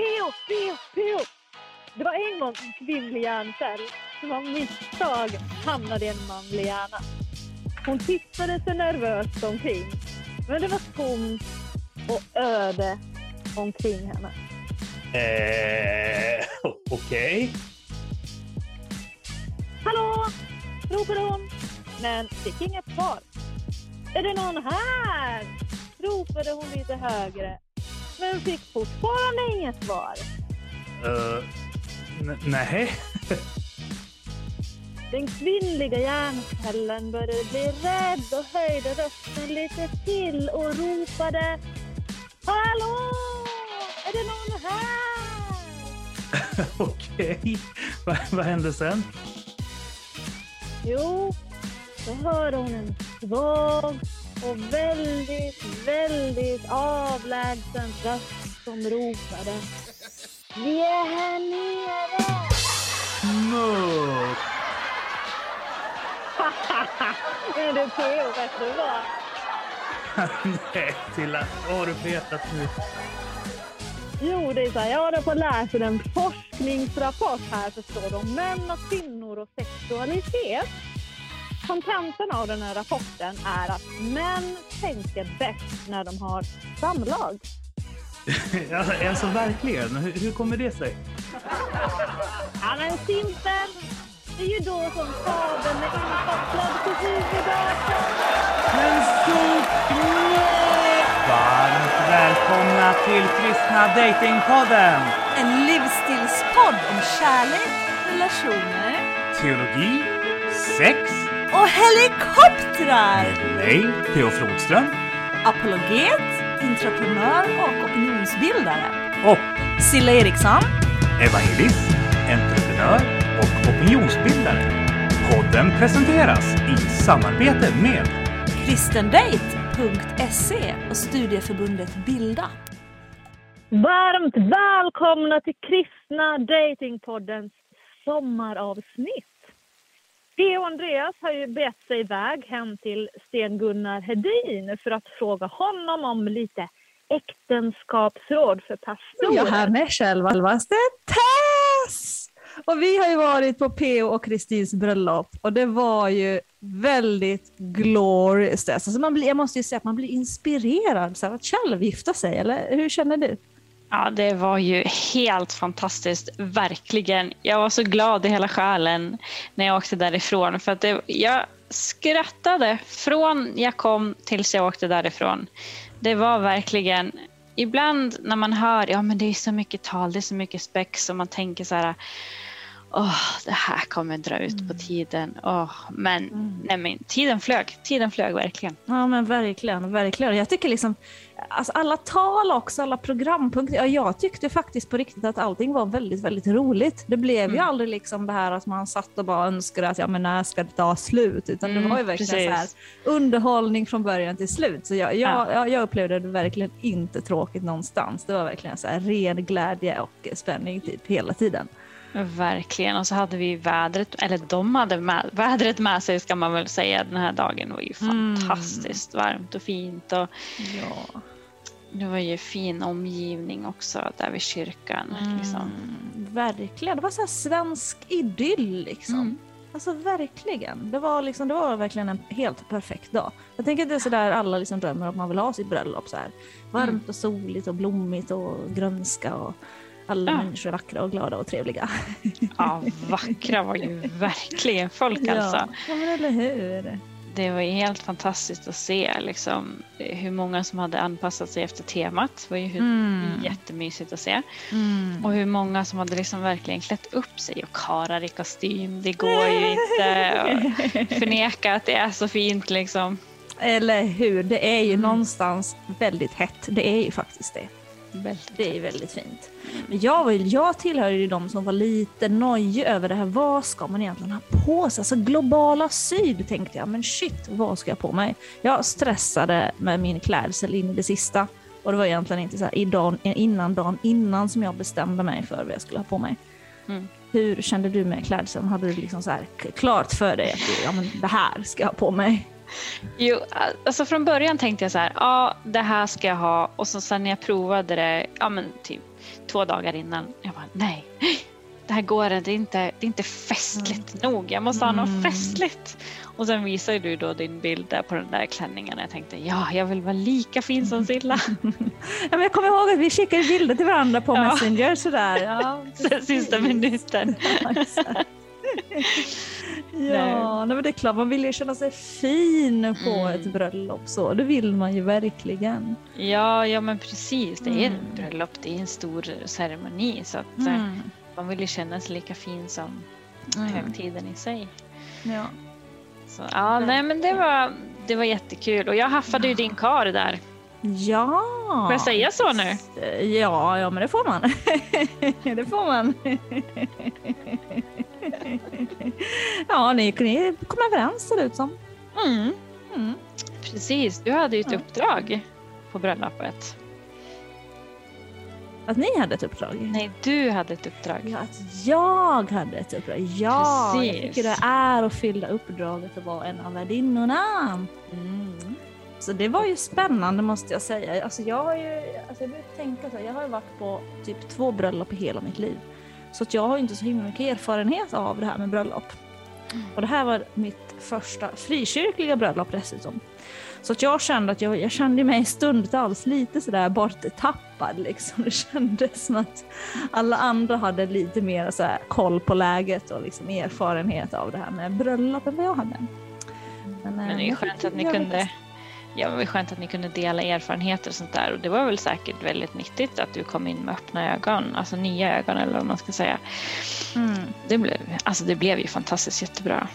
Peo, Peo, Peo! Det var en gång en kvinnlig hjärncell som av misstag hamnade i en manlig hjärna. Hon tittade sig nervöst omkring, men det var tomt och öde omkring henne. Eh, Okej. Hallå! ropade hon, men fick inget svar. Är det någon här? ropade hon lite högre, men fick fortfarande inget svar. Uh, nej. Den kvinnliga hjärncellen började bli rädd och höjde rösten lite till och ropade Hallå! Är det någon här? Okej. Vad, vad hände sen? Jo, då hörde hon en svag och väldigt, väldigt avlägsen röst som ropade Vi är här nere! Mört. är det Theo vet du vad? nej, Tilla. Vad har du petat nu? Jo, det är så här, jag håller på att läsa en forskningsrapport här förstår du, om män och kvinnor och sexualitet. Kontentan av den här rapporten är att män tänker bäst när de har samlag. alltså, alltså verkligen? Hur, hur kommer det sig? Ja, men simpel. Det är ju då som kabeln är inkopplad på huvuddatorn. Men såklart! Varmt välkomna till Kristna Datingpodden! En livsstilspodd om kärlek, relationer Teologi, sex, och helikoptrar! med mig, Theo Flodström Apologet, entreprenör och opinionsbildare. och Silla Eriksson. evangelist, entreprenör och opinionsbildare. Podden presenteras i samarbete med kristendate.se och studieförbundet Bilda. Varmt välkomna till Kristna Datingpoddens sommaravsnitt. Theo Andreas har ju bett sig iväg hem till Sten-Gunnar Hedin för att fråga honom om lite äktenskapsråd för pastorer. Jag här med självaste Tess! Och vi har ju varit på P.O. och Kristins bröllop och det var ju väldigt glorious. Alltså man blir, jag måste ju säga att man blir inspirerad så här, att själv gifta sig, eller hur känner du? Ja, det var ju helt fantastiskt, verkligen. Jag var så glad i hela själen när jag åkte därifrån. För att det, jag skrattade från jag kom tills jag åkte därifrån. Det var verkligen, ibland när man hör, ja men det är så mycket tal, det är så mycket spex och man tänker så här, åh, det här kommer dra ut på tiden. Åh, men, nej men tiden flög, tiden flög verkligen. Ja men verkligen, verkligen. Jag tycker liksom, alltså alla tal också, alla programpunkter. Ja, jag tyckte faktiskt på riktigt att allting var väldigt, väldigt roligt. Det blev ju Mm. aldrig liksom det här att man satt och bara önskade att ja men när ska det ta slut? Utan det Mm, var ju verkligen så här precis. underhållning från början till slut. Så jag, jag, Ja. jag upplevde det verkligen inte tråkigt någonstans. Det var verkligen så här ren glädje och spänning typ hela tiden. Verkligen. Och så hade vi vädret, eller de hade med, vädret med sig ska man väl säga. Den här dagen var ju Mm. fantastiskt varmt och fint. Och Ja. det var ju fin omgivning också där vid kyrkan. Liksom. Mm, verkligen. Det var så svensk idyll liksom. Mm. Alltså verkligen. Det var, liksom, det var verkligen en helt perfekt dag. Jag tänker att det är sådär alla liksom drömmer om man vill ha sitt bröllop. Så här. Varmt Mm. och soligt och blommigt och grönska och alla Ja. människor är vackra och glada och trevliga. Ja, vackra var ju verkligen folk alltså. Ja, men eller hur. Det var ju helt fantastiskt att se liksom, hur många som hade anpassat sig efter temat. Det var ju hur, Mm. jättemysigt att se. Mm. Och hur många som hade liksom verkligen klätt upp sig och karar i kostym. Det går ju inte att förneka att det är så fint liksom. Eller hur. Det är Mm. ju någonstans väldigt hett. Det är ju faktiskt det. Väldigt Det är väldigt fint. Men jag, var jag tillhör ju de som var lite nojig över det här. Vad ska man egentligen ha på sig? Alltså globala syd tänkte jag. Men shit, vad ska jag på mig? Jag stressade med min klädsel in i det sista. Och det var egentligen inte så här i dagen, innan dagen innan som jag bestämde mig för vad jag skulle ha på mig. Mm. Hur kände du med klädseln? Hade du liksom så klart för dig att ja, men det här ska jag ha på mig? Jo, alltså från början tänkte jag så här, ja det här ska jag ha och så sen när jag provade det, ja men typ två dagar innan. Jag bara, nej, det här går inte. Det är inte, det är inte festligt nog. Jag måste ha något Mm. festligt. Och sen visade du då din bild där på den där klänningen. Jag tänkte, ja, jag vill vara lika fin som Silla. Ja, men jag kommer ihåg att vi skickade bilder till varandra på Ja. Messenger sådär. Ja, sista minuten. Ja, nej, men det är klart, man vill ju känna sig fin på Mm. ett bröllop så. Det vill man ju verkligen. Ja, ja men precis. Det är Mm. ett bröllop. Det är en stor ceremoni. Så att eh, man vill ju känna sig lika fin som Mm. högtiden i sig. Ja. Så, ja, nej men det var, det var jättekul. Och jag haffade ju din kar där. ja. Får jag säga så nu? Ja, ja men det får man. det får man. ja, ni, ni kom överens ser det ut som. Mm, Mm. precis. Du hade ju ett Ja. uppdrag på bröllopet. Att ni hade ett uppdrag? Nej, du hade ett uppdrag. Ja, att jag hade ett uppdrag. Ja, jag Precis. tycker det är att fylla uppdraget att vara en av värdinnorna. Mm. Så det var ju spännande måste jag säga. Alltså jag har ju, alltså jag tänka så här, jag har ju varit på typ två bröllop i hela mitt liv. Så att jag har inte så himla mycket erfarenhet av det här med bröllop. Och det här var mitt första frikyrkliga bröllop dessutom. Så att jag kände att jag, jag kände mig stundtals lite sådär borttappad liksom. Det kändes som att alla andra hade lite mer så här koll på läget och liksom erfarenhet av det här med bröllop än vad jag hade. Men det är ju jag skönt att ni kunde Ja, det var skönt att ni kunde dela erfarenheter och sånt där. Och det var väl säkert väldigt nyttigt att du kom in med öppna ögon, alltså nya ögon eller vad man ska säga. Mm. Det blev, alltså det blev ju fantastiskt jättebra.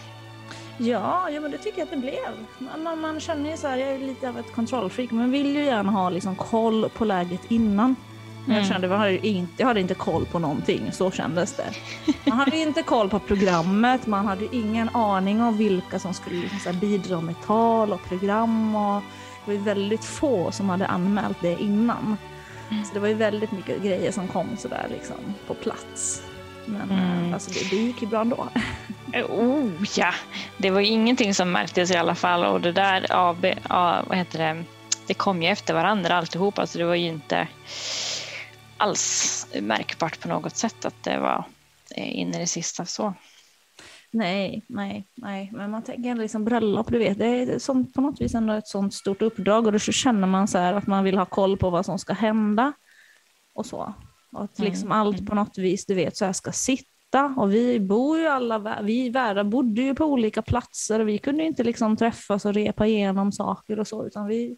Ja, ja, men det tycker jag att det blev. Man, man, man känner ju så här, jag är lite av ett kontrollfreak, men vill ju gärna ha liksom koll på läget innan. Men jag Mm. kände, jag hade, inte, jag hade inte koll på någonting, så kändes det. Man hade inte koll på programmet, man hade ingen aning om vilka som skulle liksom bidra med tal och program. Och det var ju väldigt få som hade anmält det innan. Så det var ju väldigt mycket grejer som kom sådär liksom på plats. Men Mm. eh, alltså, det, det gick ju bra ändå. Oh ja! Det var ju ingenting som märktes i alla fall och det där AB, vad heter det, det kom ju efter varandra alltihopa så det var ju inte alls märkbart på något sätt att det var eh, in i det sista så. Nej, nej, nej. Men man tänker ändå liksom bröllop, du vet, det är som på något vis ändå ett sånt stort uppdrag och då så känner man så här att man vill ha koll på vad som ska hända och så. Och att liksom Mm, allt på något vis, du vet, så här ska sitta. Och vi bor ju alla, vi värdar bodde ju på olika platser och vi kunde inte liksom träffas och repa igenom saker och så, utan vi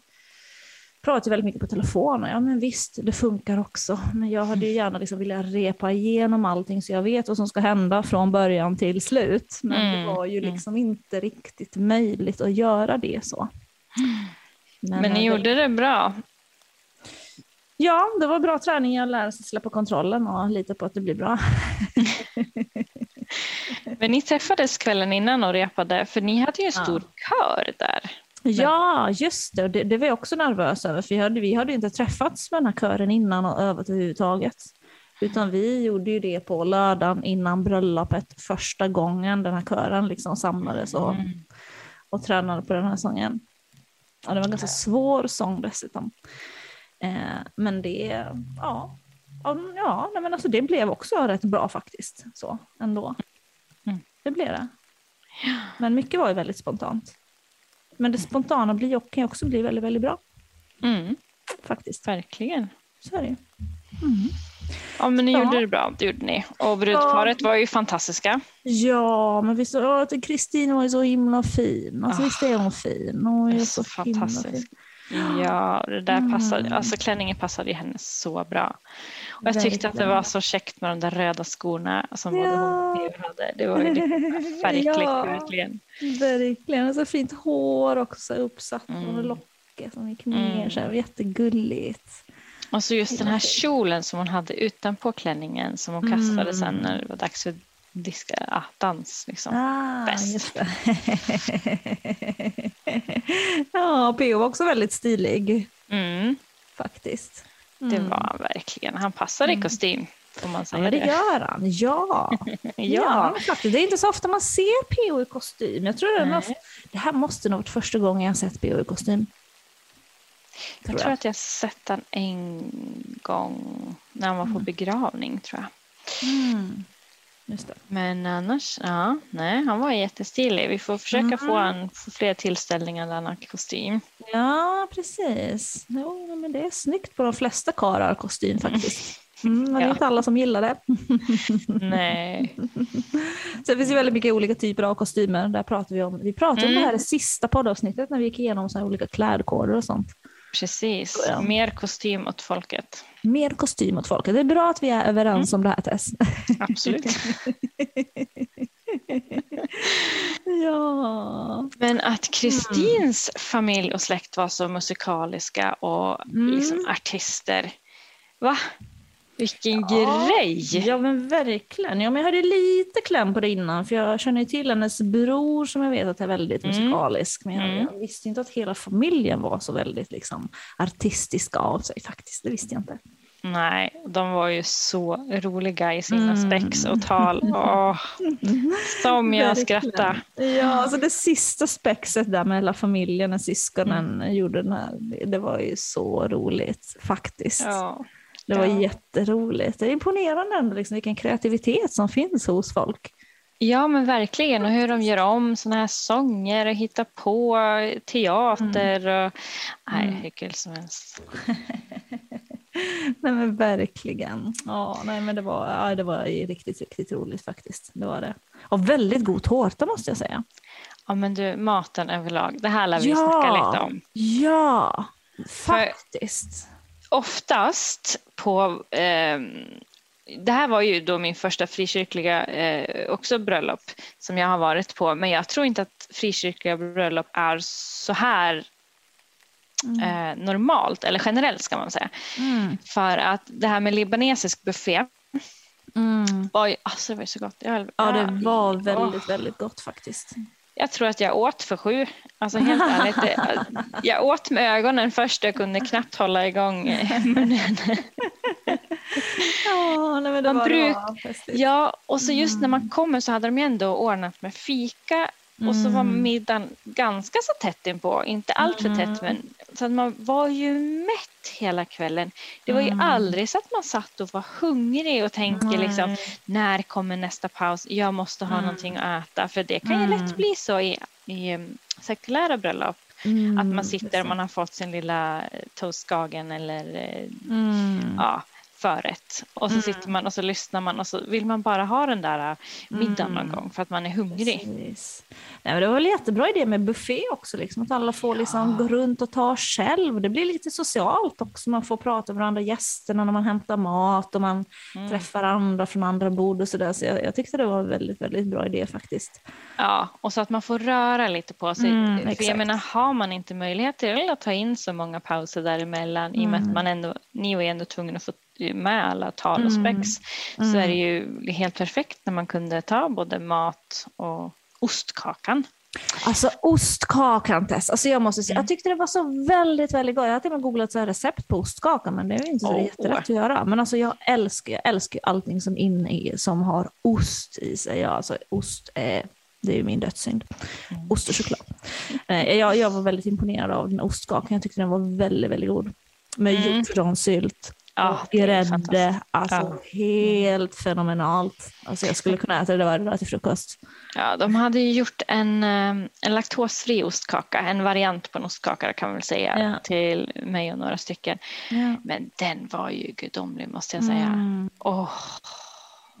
pratade väldigt mycket på telefon. Och ja, men visst, det funkar också. Men jag hade ju gärna liksom velat repa igenom allting så jag vet vad som ska hända från början till slut. Men Mm, det var ju mm. liksom inte riktigt möjligt att göra det så. Men, eh, ni det- gjorde det bra. Ja, det var bra träning. Jag lärde sig släppa kontrollen och lita på att det blir bra. Men ni träffades kvällen innan och repade för ni hade ju en stor kör där. Ja, just det. Det. Det var jag också nervös över, för vi hade, vi hade inte träffats med den här kören innan och övat överhuvudtaget. Utan vi gjorde ju det på lördagen innan bröllopet första gången den här kören liksom samlades och, Mm. och tränade på den här sången. Och det var en ganska svår sång dessutom. Eh, men det, ja, ja, ja men alltså det blev också rätt bra faktiskt. Så ändå. Mm. Det blev det. Men mycket var ju väldigt spontant. Men det spontana blir, kan också bli väldigt, väldigt bra Mm, faktiskt. verkligen. Så är det ju. Ja, men ni Ja. gjorde det bra, det gjorde ni. Och brudparet var ju fantastiska. Ja, men visst, Kristin var ju så himla fin. Alltså Ah. visst är hon fin? Hon är Det är ju så så himla fin. Ja, det där Mm. passade, alltså klänningen passade ju henne så bra. Och jag tyckte att det var så käckt med de där röda skorna som både hon Ja. och hade. Det var ju liksom Ja. verkligen. Verkligen. Och så fint hår också uppsatt och Mm. locket som gick ner. Mm. Så här, jättegulligt. Och så just den här kjolen som hon hade utanpå klänningen som hon kastade Mm. sen när det var dags för diska, ah, dans. Liksom. Ah, Bäst. ja, P.O. var också väldigt stilig Mm, faktiskt. Det Mm. var han verkligen. Han passade i Mm. kostym. Får man Ja, säga men det det. gör han. Ja. ja. Ja. faktiskt. Det är inte så ofta man ser P.O. i kostym. Jag tror det, nog- det här måste nog varit första gången jag sett P.O. i kostym. Jag tror att jag sett den en gång när han var på begravning tror jag. Mm. Just det. Men annars, ja, nej, han var jättestilig. Vi får försöka få Mm. han få fler tillställningar där han har kostym. Ja, precis. Jo, men det är snyggt på de flesta karlar kostym faktiskt. Mm, men det är Ja. inte alla som gillar det. Nej. Det finns ju väldigt mycket olika typer av kostymer. Där pratar vi om. Vi pratade om Mm. det här i sista poddavsnittet när vi gick igenom så här olika klädkoder och sånt. Precis. Ja. Mer kostym åt folket. Mer kostym åt folket. Det är bra att vi är överens om det här Tess. Absolut. ja. Men att Kristins familj och släkt var så musikaliska och Mm. liksom artister. Va? Vilken Ja. grej! Ja men verkligen. Ja, men jag hade lite kläm på det innan för jag känner till hennes bror som jag vet att är väldigt Mm. musikalisk. Men jag, Mm. jag visste inte att hela familjen var så väldigt liksom, artistiska av sig faktiskt. Det visste jag inte. Nej, de var ju så roliga i sina Mm. spex och tal. Åh, som jag skrattade. Ja, alltså det sista spexet där med hela familjen när syskonen gjorde den här, det, det var ju så roligt faktiskt. Ja. Det var Ja. jätteroligt. Det är imponerande ändå liksom, vilken kreativitet som finns hos folk. ja, men verkligen. Och hur de gör om såna här sånger och hittar på teater. Och, nej, Mm. hur kul som helst. Nej men verkligen. Ja, nej, men det, var, ja, det var riktigt, riktigt roligt faktiskt. Det var det. Och väldigt god tårta måste jag säga. Ja, men du, maten överlag. Det här lär vi snacka lite om. Ja, faktiskt. Oftast på... ehm, det här var ju då min första frikyrkliga eh, också bröllop som jag har varit på. Men jag tror inte att frikyrkliga bröllop är så här eh, normalt, eller generellt ska man säga. Mm. För att det här med libanesisk buffé Mm. var ju, alltså det var ju så gott. Jag, Ja, det var väldigt, väldigt gott faktiskt. Jag tror att jag åt för sju. Alltså helt ärligt. Jag åt med ögonen först. Jag kunde knappt hålla igång munnen. Ja, nej, men det Man var, bruk- det. Ja, och så just när man kommer så hade de ju ändå ordnat med fika och så var Mm. middagen ganska så tätt inpå, inte allt för tätt men så att man var ju mätt hela kvällen. Det var ju Mm. aldrig så att man satt och var hungrig och tänkte Nej. liksom när kommer nästa paus? Jag måste ha Mm. någonting att äta för det kan ju Mm. lätt bli så i, i um, sekulära bröllop Mm, att man sitter och man har fått sin lilla eh, toastskagen eller eh, Mm. ja, förrätt. Och så Mm. sitter man och så lyssnar man och så vill man bara ha den där äh, middagen någon Mm. gång för att man är hungrig. Precis. Nej, men det var väl jättebra idé med buffé också, liksom, att alla får liksom gå runt och ta själv. Det blir lite socialt också, man får prata med andra gästerna när man hämtar mat och man Mm. träffar andra från andra bord och sådär. Så jag, jag tyckte det var en väldigt, väldigt bra idé faktiskt. Ja, och så att man får röra lite på sig. Mm, för jag menar, har man inte möjlighet till att ta in så många pauser däremellan i och med att Mm. man ändå, ni är ändå tvungna att få med alla tal och Mm. spex så Mm. är det ju helt perfekt när man kunde ta både mat och ostkakan. Alltså ostkakan Tess, alltså jag måste säga, Mm. jag tyckte det var så väldigt, väldigt gott. Jag har till och med googlat så recept på ostkaka men det är ju inte så Åh. jättelätt att göra. Men alltså jag älskar, jag älskar allting som inne i, som har ost i sig. Ja, alltså ost är, det är ju min dödssynd. Mm. Ost och choklad. Eh, Jag, jag var väldigt imponerad av den ostkakan, jag tyckte den var väldigt, väldigt god. Med Mm. hjortronsylt Ja, och grädde, alltså helt fenomenalt. Alltså jag skulle kunna äta det varje dag till frukost. Ja, de hade ju gjort en, eh, en laktosfri ostkaka, en variant på en ostkaka kan man väl säga, Ja. till mig och några stycken. Ja. Men den var ju gudomlig måste jag säga. Mm. Åh,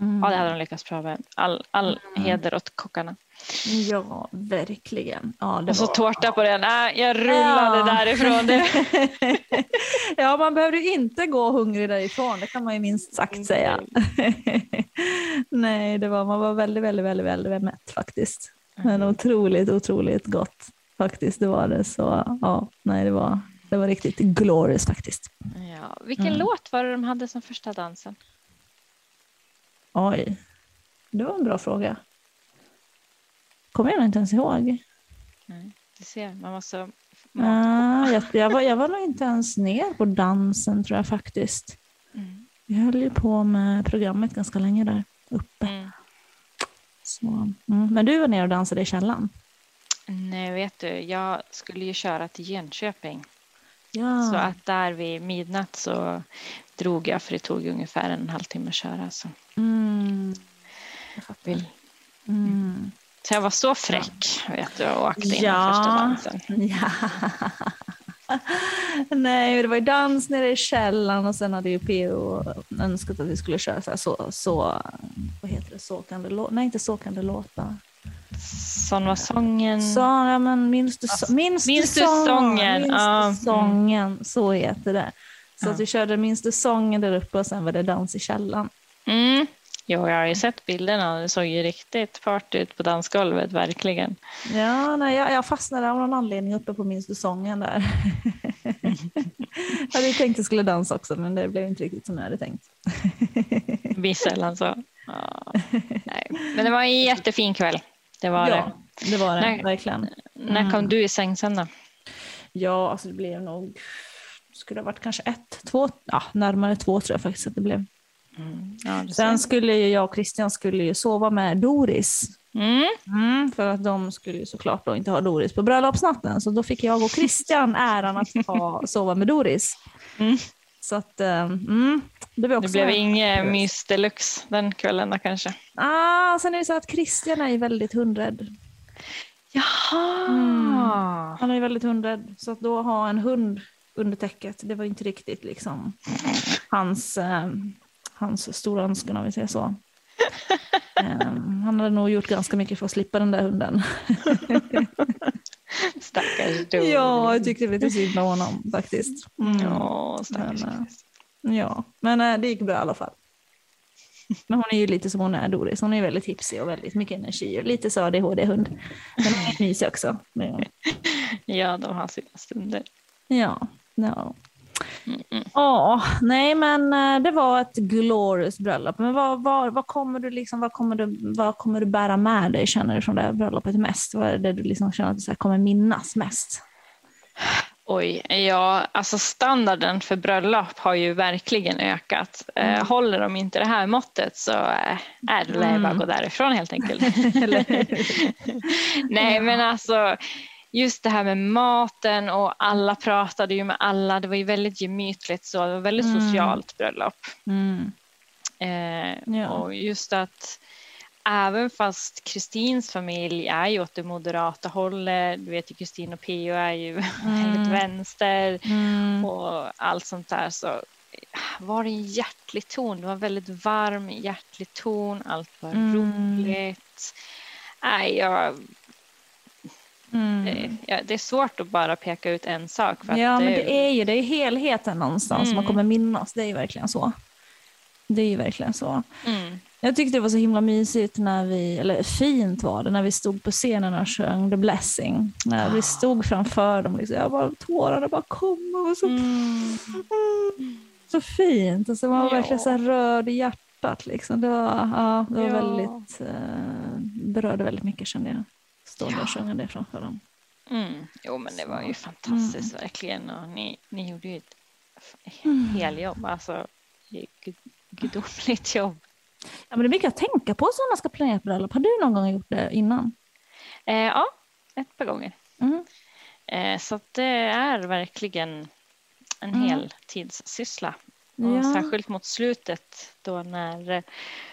Mm. ja, det hade de lyckats bra med. All, all heder åt kockarna. Ja, verkligen. Ja, Och så var... tårta på den. Äh, jag rullade Ja. därifrån. Ja, man behövde ju inte gå hungrig därifrån, det kan man ju minst sagt säga. Nej, det var, man var väldigt, väldigt, väldigt, väldigt mätt faktiskt. Men otroligt, otroligt gott faktiskt, det var det. Så ja, nej, det var, det var riktigt glorious faktiskt. Ja, vilken Mm. låt var det de hade som första dansen? Oj, det var en bra fråga. Kommer jag inte ens ihåg. Nej, du ser, man var så... Ah, jag, jag, var, jag var nog inte ens ner på dansen tror jag faktiskt. Mm. Vi höll ju på med programmet ganska länge där uppe. Mm. Så, mm. Men du var nere och dansade i källaren? Nej, vet du, jag skulle ju köra till Jönköping. Ja. Så att där vid midnatt så drog jag för det tog ungefär en halvtimme att köra. Så, Mm. Jag vill. Mm. Så jag var så fräck vet du, och åkte in Ja. första dansen. Ja. Nej, det var ju dans nere i källaren och sen hade ju PO önskat att vi skulle köra så, här, så, så vad heter det, så kan det låta, nej inte så kan det låta. Sån var sången. Så, ja men minns du, så, minns Minns du du sången? sången? Minns Ja. du sången? Så heter det. Så Ja. att vi körde Minns du sången där uppe och sen var det dans i källaren. Mm. Jo, jag har ju sett bilderna. Det såg ju riktigt party ut på dansgolvet, verkligen. Ja, nej, jag, jag fastnade av någon anledning uppe på Minns du sången där. jag hade tänkt att jag skulle dansa också men det blev inte riktigt som jag hade tänkt. Blir sällan så. Ja. Nej. Men det var en jättefin kväll. Det var ja, det. det var det, Nej. verkligen. När kom Mm. du i säng sen då? Ja, alltså det blev nog, skulle ha varit kanske ett, två, ja, närmare två tror jag faktiskt att det blev. Mm. Ja, Sen skulle ju jag och Christian skulle ju sova med Doris. Mm. Mm, för att de skulle ju såklart då inte ha Doris på bröllopsnatten. Så då fick jag och Christian äran att ha, sova med Doris. Mm. Så att, eh, mm, det var också... Det blev inget mys deluxe den kvällen då kanske? Ah, sen är det så att Christian är ju väldigt hundrädd. Jaha! Han är ju väldigt hundrädd. Så att då ha en hund under täcket, det var inte riktigt liksom hans, eh, hans stora önskan om vi säger så. Eh, han hade nog gjort ganska mycket för att slippa den där hunden. Stackars du. Ja, jag tyckte lite synd om honom faktiskt. Mm. Ja, stackars. Men, eh, Ja, men eh, det gick bra i alla fall. Men hon är ju lite som hon är Doris. Hon är väldigt hipsig och väldigt mycket energi och lite så ADHD-hund. Men hon är mysig också. Men, Ja, de har sina stunder. Ja, ja. Mm, mm. Ja, nej men eh, det var ett glorious bröllop. Men vad, vad, vad, kommer du liksom, vad, kommer du, vad kommer du bära med dig känner du från det här bröllopet mest? Vad är det du liksom känner att du kommer minnas mest? Oj, ja, alltså standarden för bröllop har ju verkligen ökat. Eh, håller de inte det här måttet så eh, är det mm. bara att gå därifrån helt enkelt. Nej, men alltså just det här med maten och alla pratade ju med alla. Det var ju väldigt gemytligt så. Det var väldigt Mm. socialt bröllop. Mm. Eh, Ja. Och just att även fast Kristins familj är ju åt det moderata hållet, du vet ju Kristin och Pio är ju väldigt vänster Mm. och allt sånt där så var det en hjärtlig ton. Det var väldigt varm, hjärtlig ton. Allt var Mm. roligt. Nej, jag, Mm. det, ja, det är svårt att bara peka ut en sak. Ja, men det är ju det är helheten någonstans som man Mm. kommer minnas. Det är ju verkligen så. Det är ju verkligen så. Mm. Jag tyckte det var så himla mysigt när vi, eller fint var det, när vi stod på scenen och sjöng The Blessing. När vi stod framför dem, liksom, jag bara, tårarna bara kom. och så, Mm. så fint. Alltså, man var Ja. verkligen så rörd i hjärtat. Liksom. Det var, ja, det var Ja. väldigt, eh, berörde väldigt mycket kände jag. Stå där och sjunga det framför dem. Mm. Jo, men det var ju Så. fantastiskt verkligen. Och ni, ni gjorde ju ett f- heljobb. Alltså, gud- gudomligt jobb. Ja, men det är mycket att tänka på som man ska planera ett bröllop. Har du någon gång gjort det innan? Eh, ja, ett par gånger. Mm. Eh, så det är verkligen en Mm. heltidssyssla. Och Ja. Särskilt mot slutet då när, eh,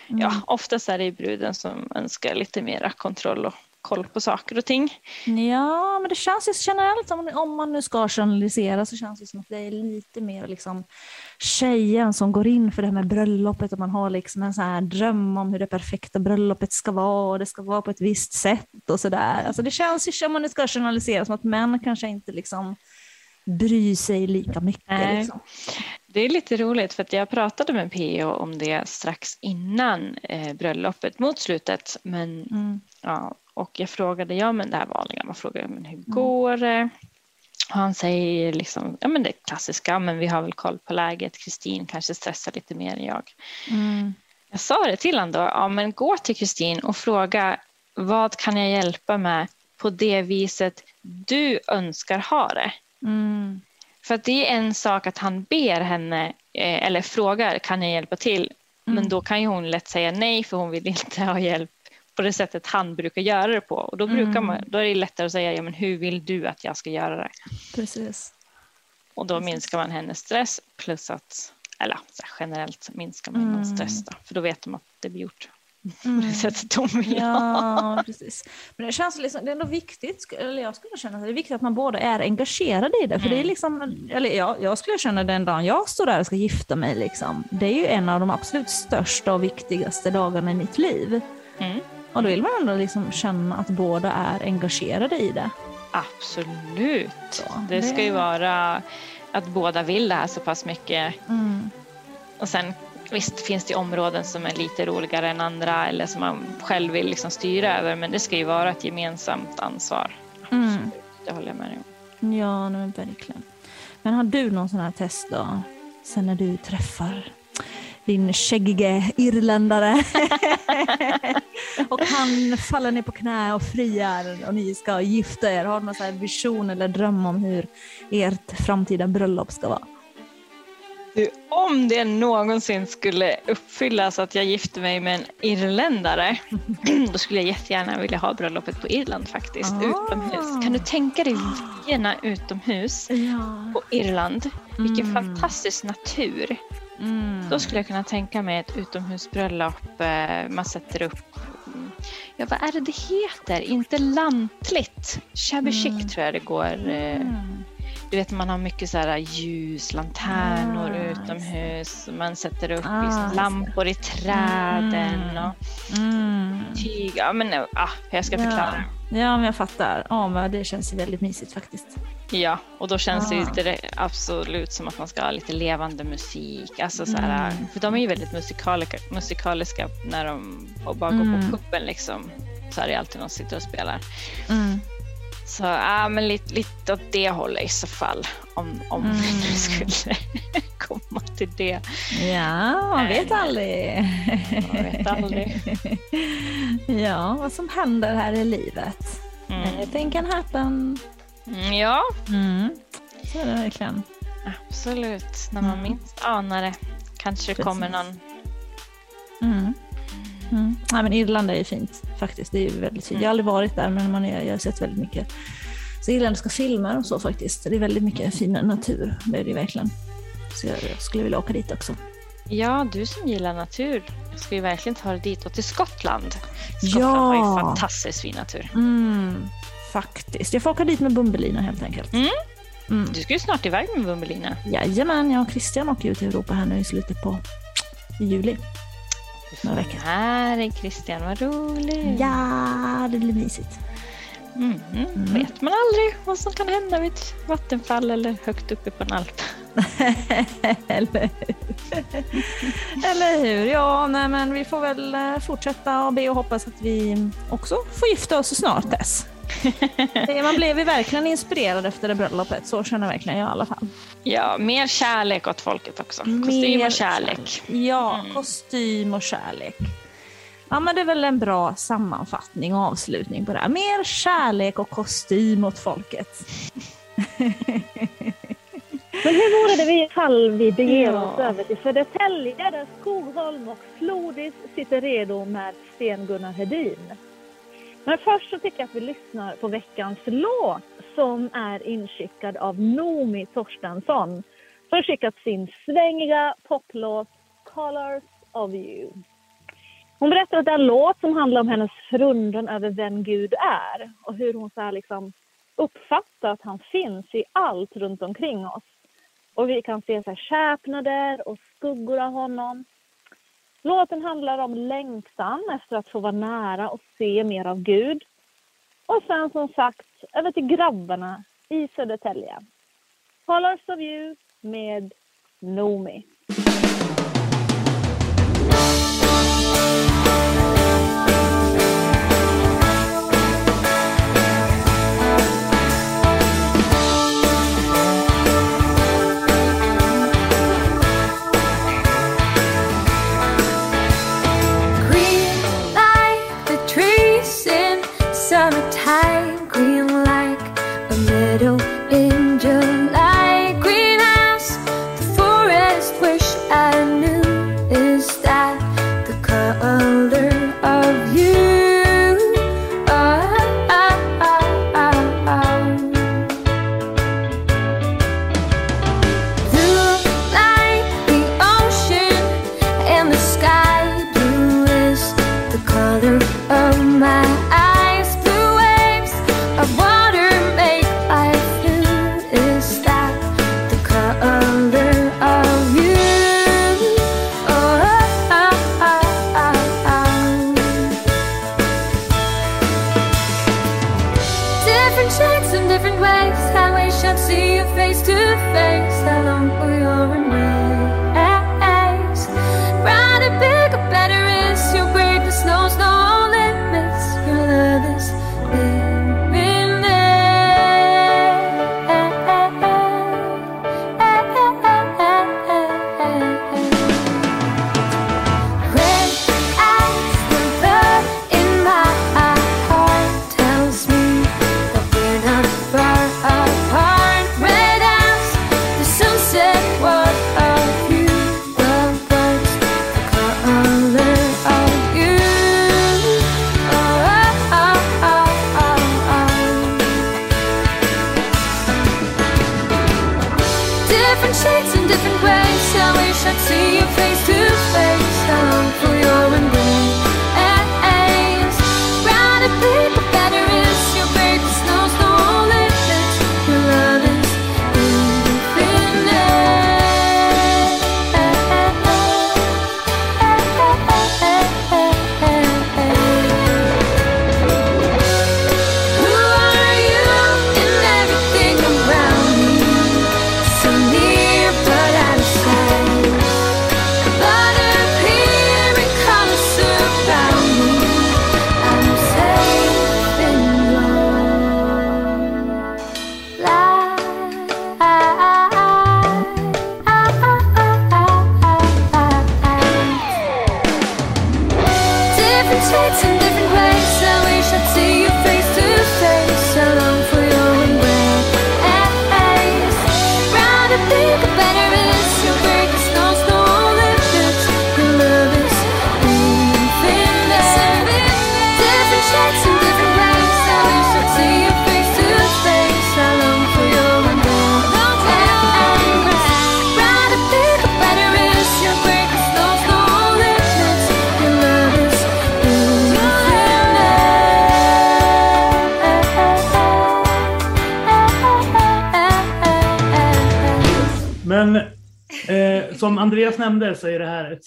Mm. ja, oftast är det bruden som önskar lite mera kontroll och koll på saker och ting. Ja, men det känns ju generellt, om, om man nu ska journalisera, så känns det som att det är lite mer liksom tjejen som går in för det här med bröllopet och man har liksom en sån här dröm om hur det perfekta bröllopet ska vara och det ska vara på ett visst sätt och sådär. Alltså det känns ju, om man nu ska journalisera, som att män kanske inte liksom bryr sig lika mycket. Nej. Liksom. Det är lite roligt för att jag pratade med P.O. om det strax innan eh, bröllopet mot slutet. Men, Mm. ja, och jag frågade, ja men det här vanliga, man frågar men hur går det? Och han säger liksom, ja men det klassiska, men vi har väl koll på läget. Kristin kanske stressar lite mer än jag. Mm. Jag sa det till honom då, ja men gå till Kristin och fråga vad kan jag hjälpa med på det viset du önskar ha det? Mm. För det är en sak att han ber henne eh, eller frågar kan jag hjälpa till? Men Mm. då kan ju hon lätt säga nej för hon vill inte ha hjälp på det sättet han brukar göra det på. Och då, brukar Mm. man, då är det lättare att säga ja, men hur vill du att jag ska göra det? Precis. Och då minskar man hennes stress plus att, eller generellt minskar man mm. stress då, för då vet de att det blir gjort mm. på det sättet de vill Ja, precis. Men det känns liksom, det är ändå viktigt, eller jag skulle känna att det är viktigt att man båda är engagerade i det. För det är liksom, eller jag, jag skulle känna den dagen jag står där och ska gifta mig, liksom, det är ju en av de absolut största och viktigaste dagarna i mitt liv. Mm. Och då vill man ändå liksom känna att båda är engagerade i det. Absolut. Så, det, det ska ju vara att båda vill det här så pass mycket. Mm. Och sen visst finns det områden som är lite roligare än andra eller som man själv vill liksom styra över men det ska ju vara ett gemensamt ansvar. Mm. Det håller jag med dig om. Ja, men verkligen. Men har du någon sån här test då? Sen när du träffar din skäggige irländare. och han faller ner på knä och friar och ni ska gifta er. Har du någon vision eller dröm om hur ert framtida bröllop ska vara? Du, om det någonsin skulle uppfyllas att jag gifter mig med en irländare, då skulle jag jättegärna vilja ha bröllopet på Irland faktiskt, ah. utomhus. Kan du tänka dig vyerna utomhus ja. på Irland? Vilken mm. fantastisk natur. Mm. Då skulle jag kunna tänka mig ett utomhusbröllop. Eh, man sätter upp, ja vad är det det heter? Inte lantligt. Shabby chic mm. tror jag det går. Eh, mm. Du vet man har mycket så här ljus, lanternor ah, utomhus. Man sätter upp ah, lampor i träden mm. och mm. tyg. Ja men ah, jag ska förklara. Ja, ja men jag fattar. Ja men det känns väldigt mysigt faktiskt. Ja, och då känns ah. det ju absolut som att man ska ha lite levande musik. Alltså så här, mm. För de är ju väldigt musikaliska, musikaliska när de bara går mm. på puppen liksom. Så är det alltid någon sitter och spelar. Mm. Så ja, men lite, lite åt det hållet i så fall. Om, om mm. vi skulle komma till det. Ja, man vet aldrig. Man vet aldrig. ja, vad som händer här i livet. Mm. Anything can happen. Mm, ja. Mm. Så är det verkligen. Absolut. När man mm. minst anar det kanske det kommer någon... Mm. Mm. Ja, men Irland är ju fint faktiskt. Det är ju väldigt fint. Jag har aldrig varit där men man är, jag har sett väldigt mycket så irländska filmer och så faktiskt. Det är väldigt mycket fin natur. Det är det verkligen. Så jag skulle vilja åka dit också. Ja, du som gillar natur ska ju verkligen ta dig dit och till Skottland. Skottland ja. har ju fantastiskt fin natur. Mm, faktiskt. Jag får åka dit med Bumbelina helt enkelt. Mm. Mm. Du ska ju snart iväg med Bumbelina. Jajamän, jag och Christian åker ut i Europa här nu i slutet på juli. Några veckor. Här är Christian, vad roligt. Ja, det blir mysigt. Mm, mm. Mm. Vet man aldrig vad som kan hända vid ett vattenfall eller högt uppe på en alp. eller hur? eller hur? Ja, nej, men vi får väl eh, fortsätta och be och hoppas att vi också får gifta oss snart dess. Man blev ju verkligen inspirerad efter det bröllopet, så känner verkligen jag i alla fall. Ja, mer kärlek åt folket också. Kostym och kärlek. Ja, mm. kostym och kärlek. Ja, men det är väl en bra sammanfattning och avslutning på det här. Mer kärlek och kostym åt folket. Men hur vore det ifall vi beger ja. oss över till Södertälje där Skogholm och Flodis sitter redo med Sten-Gunnar Hedin? Men först så tycker jag att vi lyssnar på veckans låt som är inskickad av Nomi Torstensson som skickat sin svängiga poplåt Colors of you. Hon berättar att det är en låt som handlar om hennes förundran över vem Gud är och hur hon så liksom uppfattar att han finns i allt runt omkring oss. Och vi kan se så här skärpnader och skuggor av honom. Låten handlar om längtan efter att få vara nära och se mer av Gud. Och sen som sagt över till grabbarna i Södertälje. Colors of you med Nomi.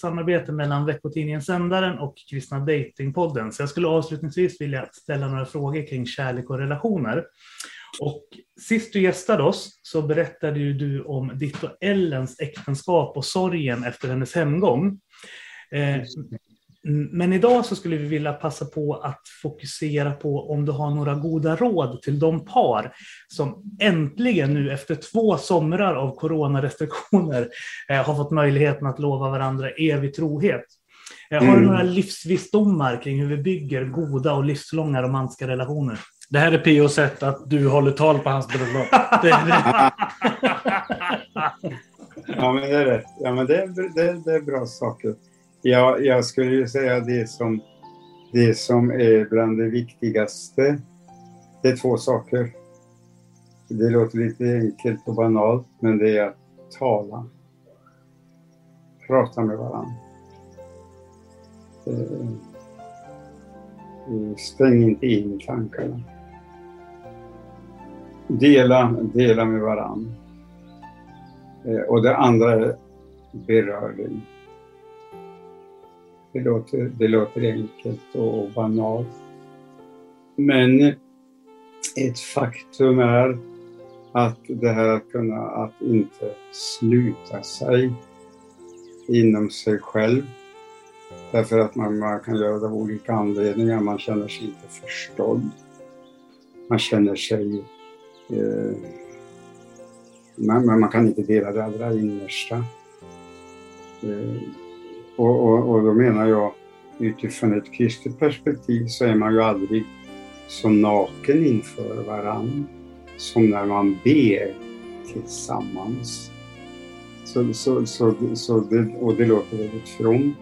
Ett samarbete mellan veckotidningen Sändaren och Kristna Datingpodden. Så jag skulle avslutningsvis vilja ställa några frågor kring kärlek och relationer. Och sist du gästade oss så berättade ju du om ditt och Ellens äktenskap och sorgen efter hennes hemgång. Eh, men idag så skulle vi vilja passa på att fokusera på om du har några goda råd till de par som äntligen nu efter två somrar av coronarestriktioner eh, har fått möjligheten att lova varandra evig trohet. Eh, Har du Mm. några livsvisdomar kring hur vi bygger goda och livslånga romantiska relationer? Det här är Pios sätt att du håller tal på hans bröllop. Det är det. Ja, men det är rätt. Ja, men det, är, det, det är bra saker. Ja, jag skulle ju säga det som, det som är bland det viktigaste. Det är två saker. Det låter lite enkelt och banalt, men det är att tala. Prata med varandra. Eh, stäng inte in tankarna. Dela, dela med varandra. Eh, och det andra är beröring. Det låter, det låter enkelt och banalt. Men ett faktum är att det här att kunna att inte sluta sig inom sig själv. Därför att man, man kan göra det av olika anledningar. Man känner sig inte förstådd. Man känner sig eh, man, man kan inte dela det allra innersta. Eh, och, och, och då menar jag utifrån ett kristet perspektiv så är man ju aldrig så naken inför varann som när man ber tillsammans. Så, så, så, så det, och det låter väldigt fromt.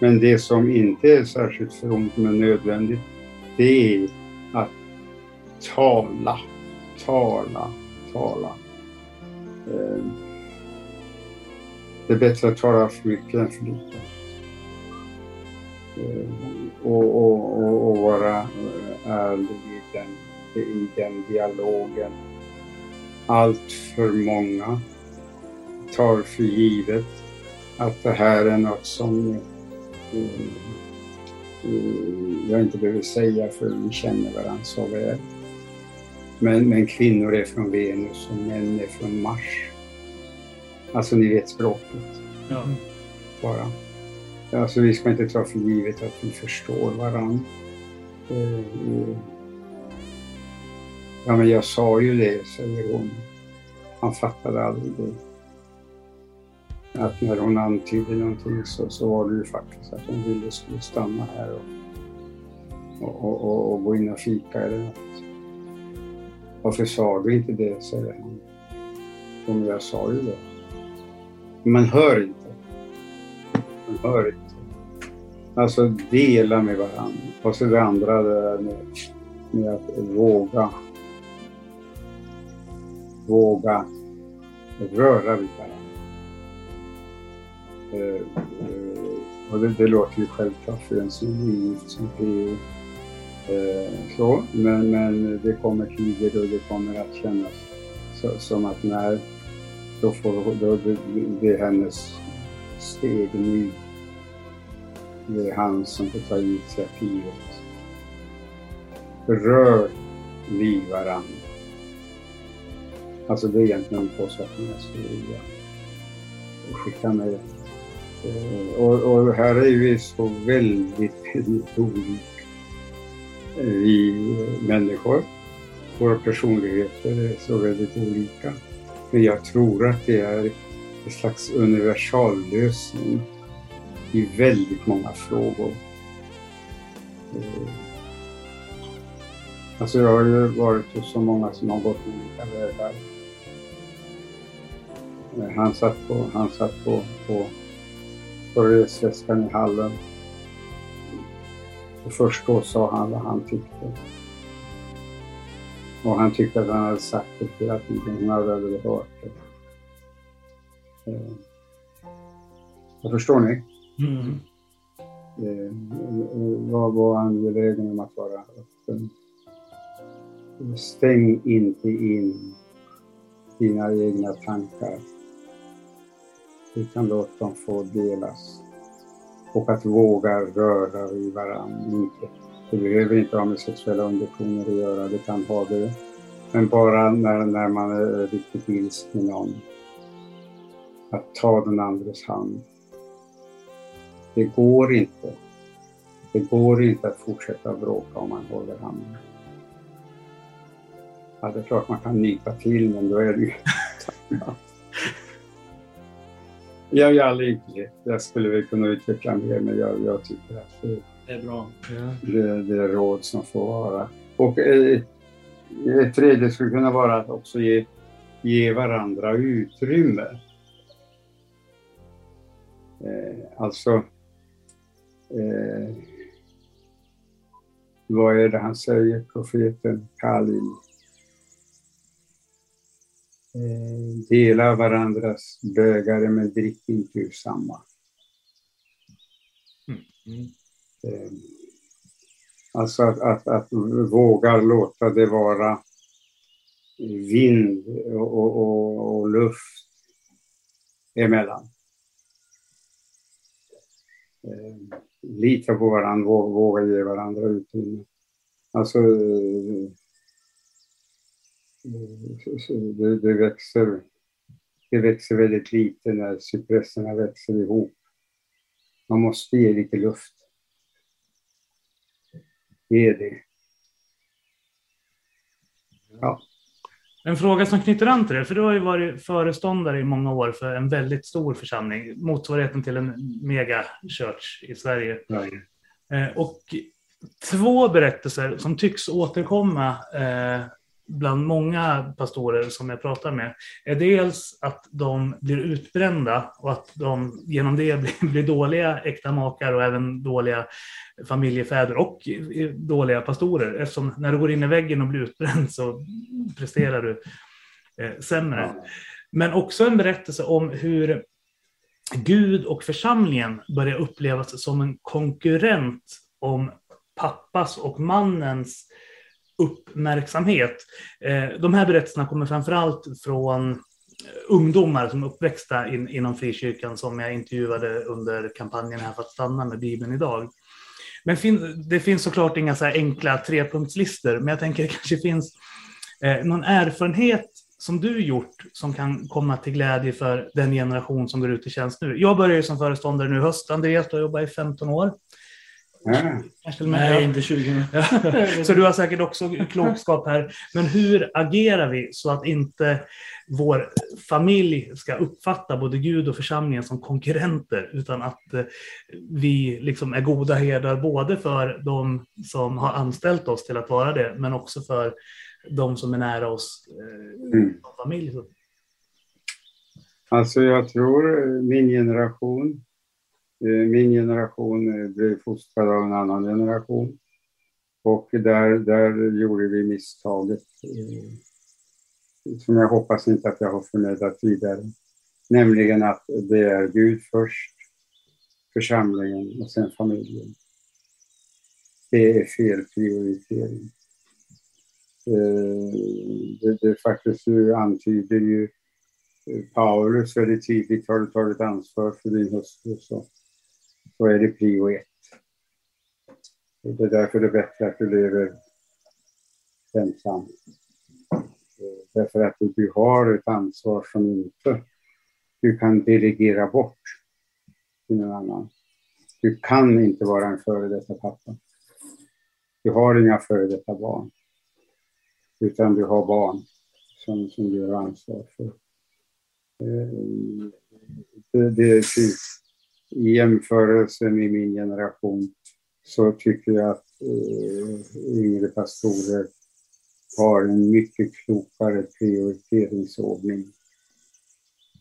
Men det som inte är särskilt fromt men nödvändigt det är att tala, tala, tala. Eh, det är bättre att tala för mycket än för lite. Eh, och, och, och, och vara eh, ärlig i den, i den dialogen. Allt för många tar för givet att det här är något som eh, jag inte behöver säga för vi känner varandra så väl. Men, men kvinnor är från Venus och män är från Mars. Alltså ni vet språket Ja. bara. Alltså vi ska inte ta för givet att vi förstår varandra. Eh, eh. Ja men jag sa ju det, säger hon. Han fattade aldrig det. Att när hon antydde någonting så, så var det ju faktiskt att hon ville skulle stanna här och, och, och, och, och gå in och fika eller något. Varför sa du inte det, säger han. Jo, men jag sa ju det. Man hör inte. Man hör inte. Alltså dela med varandra. Och så det andra det där med, med att våga. Våga röra vid varandra. Eh, eh, och det, det låter ju självklart för en som är som PO. Eh, så, men, men det kommer tider då det kommer att kännas så, som att när då får då, det, det är hennes steg nu. Det är han som får ta initiativet. Rör vid varandra. Alltså det är egentligen två saker jag skulle vilja skicka med. Eh, och, och här är vi så väldigt, väldigt olika. Vi människor, våra personligheter är så väldigt olika. Men jag tror att det är en slags universallösning i väldigt många frågor. Eh, alltså jag har ju varit hos så många som har gått olika vägar. Eh, han satt på, han satt på, på, på resväskan i hallen. Och först då sa han vad han tyckte. Och han tyckte att han hade sagt det flera tiden. Hon hade aldrig hört det. Eh, Jag förstår ni? Mm. eh, var, var angelägen om att vara öppen. Stäng inte in dina egna tankar. Utan låt dem få delas. Och att våga röra vid varandra. Inte, det behöver inte ha med sexuella undertoner att göra, det kan ha det. Men bara när, när man är riktigt ilsk med någon. Att ta den andres hand. Det går inte. Det går inte att fortsätta bråka om man håller handen. Ja, det är klart man kan nypa till, men då är det ju... jag i aldrig. Jag skulle väl kunna utveckla mer, men jag, jag tycker att det, är bra. Ja. det, det är råd som får vara. Och eh, ett tredje skulle kunna vara att också ge, ge varandra utrymme. Eh, alltså, eh, vad är det han säger, profeten Kalil? Eh, dela varandras bägare men drick inte ur samma. Mm. Eh, Alltså att, att, att våga låta det vara vind och, och, och, och luft emellan. Eh, lita på varandra, våga, ge varandra utrymme. Alltså, det, det, växer, det växer väldigt lite när cypresserna växer ihop. Man måste ge lite luft. Ge det. Ja. En fråga som knyter an till det, för du har ju varit föreståndare i många år för en väldigt stor församling, motsvarigheten till en mega church i Sverige. Ja. Eh, Och två berättelser som tycks återkomma eh, bland många pastorer som jag pratar med är dels att de blir utbrända och att de genom det blir, blir dåliga äkta makar och även dåliga familjefäder och eh, dåliga pastorer. Eftersom när du går in i väggen och blir utbränd så presterar du eh, sämre. Men också en berättelse om hur Gud och församlingen börjar upplevas som en konkurrent om pappas och mannens uppmärksamhet. Eh, de här berättelserna kommer framförallt från eh, ungdomar som är uppväxta in, inom frikyrkan som jag intervjuade under kampanjen här för att stanna med Bibeln idag. Men fin, det finns såklart inga så här enkla trepunktslistor, men jag tänker det kanske finns eh, någon erfarenhet som du gjort som kan komma till glädje för den generation som går ut i tjänst nu. Jag börjar som föreståndare nu i höst. Andreas, du har jobbat i 15 år. Nej, inte 20 Ja, Så du har säkert också klokskap här. Men hur agerar vi så att inte vår familj ska uppfatta både Gud och församlingen som konkurrenter, utan att eh, vi liksom är goda herdar både för de som har anställt oss till att vara det, men också för de som är nära oss eh, Mm. som familj. Så- Alltså jag tror min generation, Eh, min generation eh, blev fostrad av en annan generation. Och där, där gjorde vi misstaget eh, som jag hoppas inte att jag har förmedlat vidare. Nämligen att det är Gud först, församlingen och sen familjen. Det är fel prioritering. Det, det faktiskt antyder ju Paulus väldigt tydligt har du tagit ansvar för din hustru så, så är det prio ett. Det är därför det är bättre att du lever ensam. Därför att du har ett ansvar som inte du kan delegera bort till någon annan. Du kan inte vara en före detta pappa. Du har inga före detta barn. Utan du har barn som, som du har ansvar för. Eh, det, det är i jämförelse med min generation så tycker jag att eh, yngre pastorer har en mycket klokare prioriteringsordning.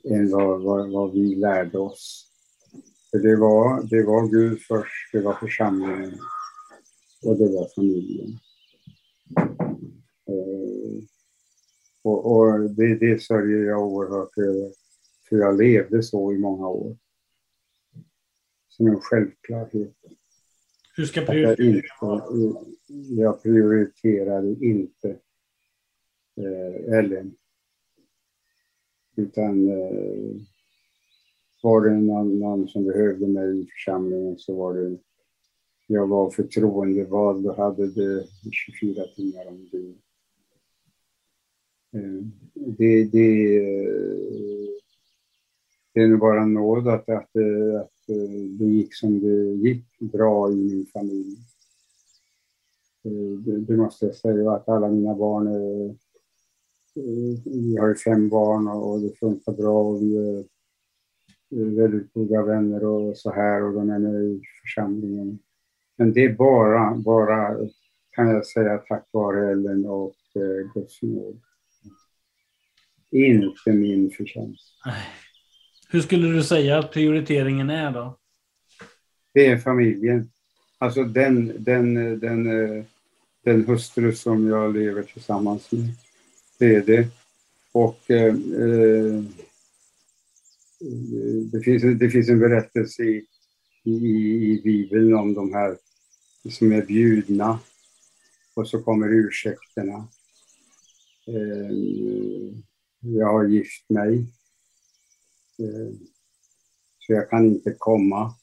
än vad, vad, vad vi lärde oss. För det var, det var Gud först, det var församlingen och det var familjen. Eh, och, och det, det sörjer jag oerhört över, för jag levde så i många år. Som en självklarhet. Hur ska prioriteringen inte, jag prioriterade inte eh, Ellen. Utan eh, var det någon, någon som behövde mig i församlingen så var det jag var förtroendevald och hade det 24 timmar om dygnet. Eh, Det, det, eh, det är nog bara en nåd att, att, att eh, det gick som det gick bra i min familj. Eh, det, det måste jag säga, att alla mina barn är, eh, vi har ju fem barn och det funkar bra och vi är är väldigt goda vänner och så här och de är med i församlingen. Men det är bara, bara kan jag säga tack vare Ellen och eh, Guds nåd. Inte min förtjänst. Hur skulle du säga att prioriteringen är då? Det är familjen. Alltså den, den, den, den hustru som jag lever tillsammans med. Det är det. Och eh, det, finns, det finns en berättelse i, i, i Bibeln om de här som är bjudna och så kommer ursäkterna. Eh, jag har gift mig. Eh, så jag kan inte komma.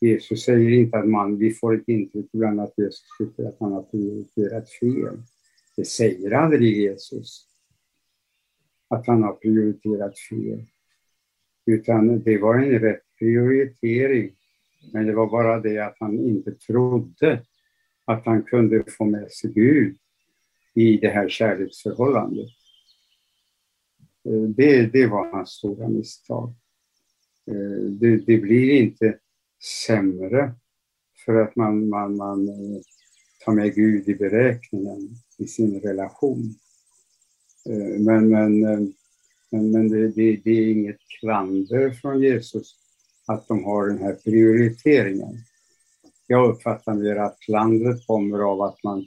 Jesus säger inte att man, vi får ett intryck ibland att Jesus tycker att han har prioriterat fel. Det säger aldrig Jesus. Att han har prioriterat fel. Utan det var en rätt prioritering. Men det var bara det att han inte trodde att han kunde få med sig Gud i det här kärleksförhållandet. Eh, det, det var hans stora misstag. Eh, det, det blir inte sämre för att man, man, man eh, tar med Gud i beräkningen i sin relation. Men, men, men, men det, det, det är inget klander från Jesus att de har den här prioriteringen. Jag uppfattar mer att klandret kommer av att man,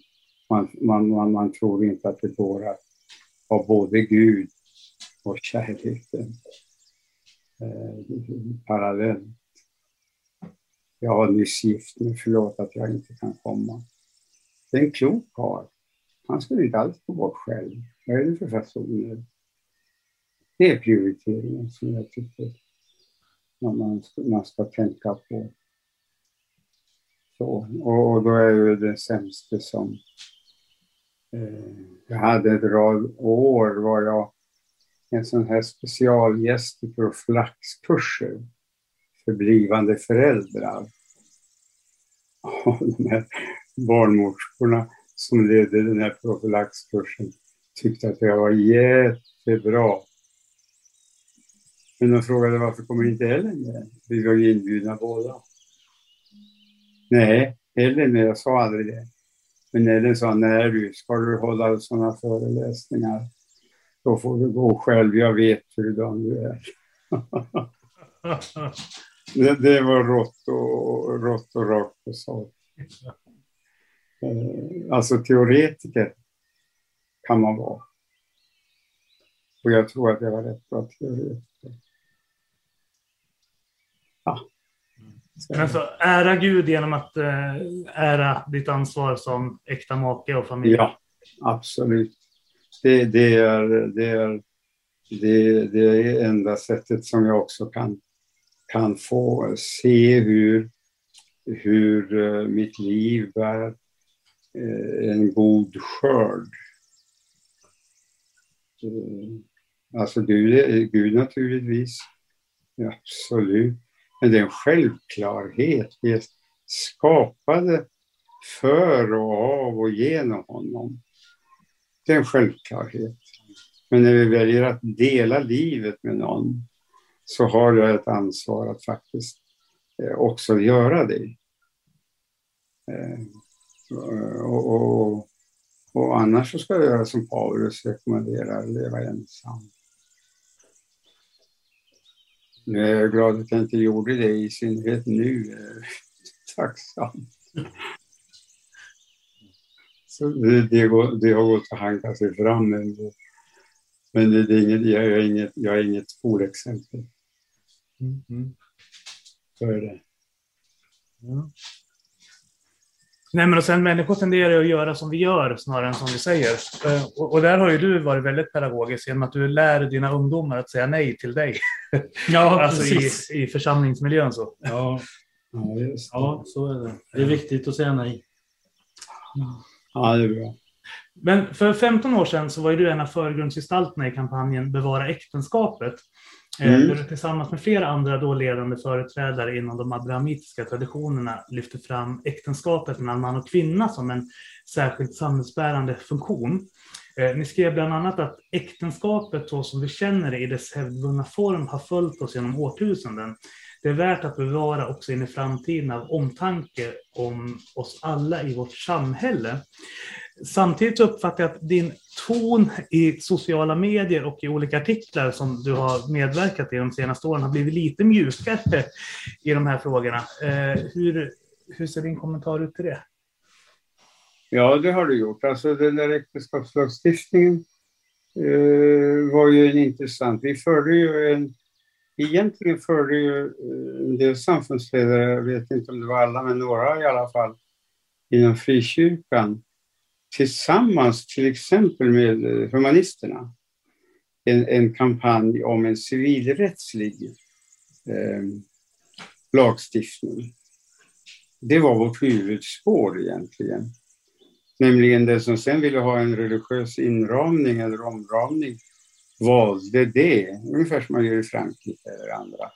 man, man, man, man tror inte att det går att ha både Gud och kärleken eh, parallellt. Jag har nyss gift mig, förlåt att jag inte kan komma. Det är en klok karl. Han skulle inte alls gå bort själv. Vad är det för fasoner? Det är prioriteringen som jag tycker man, man, ska, man ska tänka på. Så, och, och då är jag ju den sämste som... Eh, jag hade ett rad år var jag en sån här specialgäst i profylaxkurser för blivande föräldrar. Och de här barnmorskorna som ledde den här profylaxkursen tyckte att jag var jättebra. Men de frågade varför kommer inte Ellen med? Vi var ju inbjudna båda. Nej, Ellen jag sa aldrig det. Men Ellen sa, nej du, ska du hålla sådana föreläsningar, då får du gå själv, jag vet hurdan du är. det, det var rått och, rått och rakt på sak. Alltså teoretiker kan man vara. Och jag tror att jag var rätt bra teoretiker. Ja. Men alltså, ära Gud genom att eh, ära ditt ansvar som äkta make och familj. Ja, absolut. Det, det, är, det, är, det, det är enda sättet som jag också kan, kan få se hur, hur eh, mitt liv bär eh, en god skörd. Eh, alltså Gud, Gud naturligtvis, absolut. Men det är en självklarhet. Vi är skapade för och av och genom honom. Det är en självklarhet. Men när vi väljer att dela livet med någon så har jag ett ansvar att faktiskt eh, också göra det. Eh, och, och, och annars så ska jag göra som Paulus rekommenderar, leva ensam. Nu är jag glad att jag inte gjorde det, i synnerhet nu. Tacksam. Det, det, går, det har gått att hanka sig fram. Men, men det, det är inget, jag, är inget, jag är inget skolexempel. Mm, mm. Så är det. Ja. Nej, men och sen människor tenderar att göra som vi gör snarare än som vi säger. Eh, Och, och där har ju du varit väldigt pedagogisk genom att du lär dina ungdomar att säga nej till dig. Ja, alltså precis. i, i församlingsmiljön så. Ja, Ja, ja, så är det. Det är viktigt att säga nej. Ja, det är bra. Men för 15 år sedan så var ju du en av förgrundsgestalterna i kampanjen Bevara äktenskapet. Eh, Mm. Där du tillsammans med flera andra då ledande företrädare inom de abrahamitiska traditionerna lyfte fram äktenskapet mellan man och kvinna som en särskilt samhällsbärande funktion. Eh, Ni skrev bland annat att äktenskapet så som vi känner det i dess hävdvunna form har följt oss genom årtusenden. Det är värt att bevara också in i framtiden av omtanke om oss alla i vårt samhälle. Samtidigt uppfattar jag att din ton i sociala medier och i olika artiklar som du har medverkat i de senaste åren har blivit lite mjukare i de här frågorna. Eh, hur, hur ser din kommentar ut till det? Ja, det har du gjort. Alltså den där äktenskapslagstiftningen eh, var ju en intressant. Vi förde ju en, egentligen förde ju eh, en del samfundsledare, jag vet inte om det var alla, men några i alla fall, inom frikyrkan tillsammans till exempel med eh, humanisterna en, en kampanj om en civilrättslig eh, lagstiftning. Det var vårt huvudspår egentligen. Nämligen det som sen ville ha en religiös inramning eller omramning valde det, ungefär som man gör i Frankrike eller andra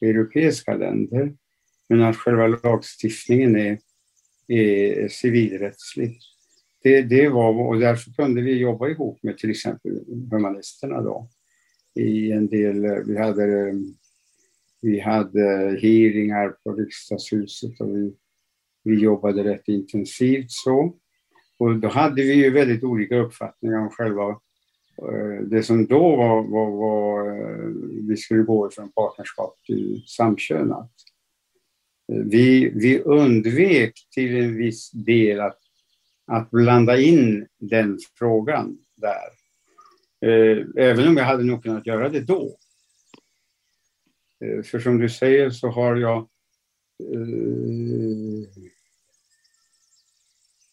europeiska länder. Men att själva lagstiftningen är, är civilrättslig. Det, det var, och därför kunde vi jobba ihop med till exempel humanisterna då. I en del, vi hade, vi hade hearingar på riksdagshuset och vi, vi jobbade rätt intensivt så. Och då hade vi ju väldigt olika uppfattningar om själva Eh, det som då var, var, var eh, vi skulle gå från partnerskap till samkönat. Eh, vi, vi undvek till en viss del att, att blanda in den frågan där. Även om jag hade nog kunnat göra det då. För som du säger så har jag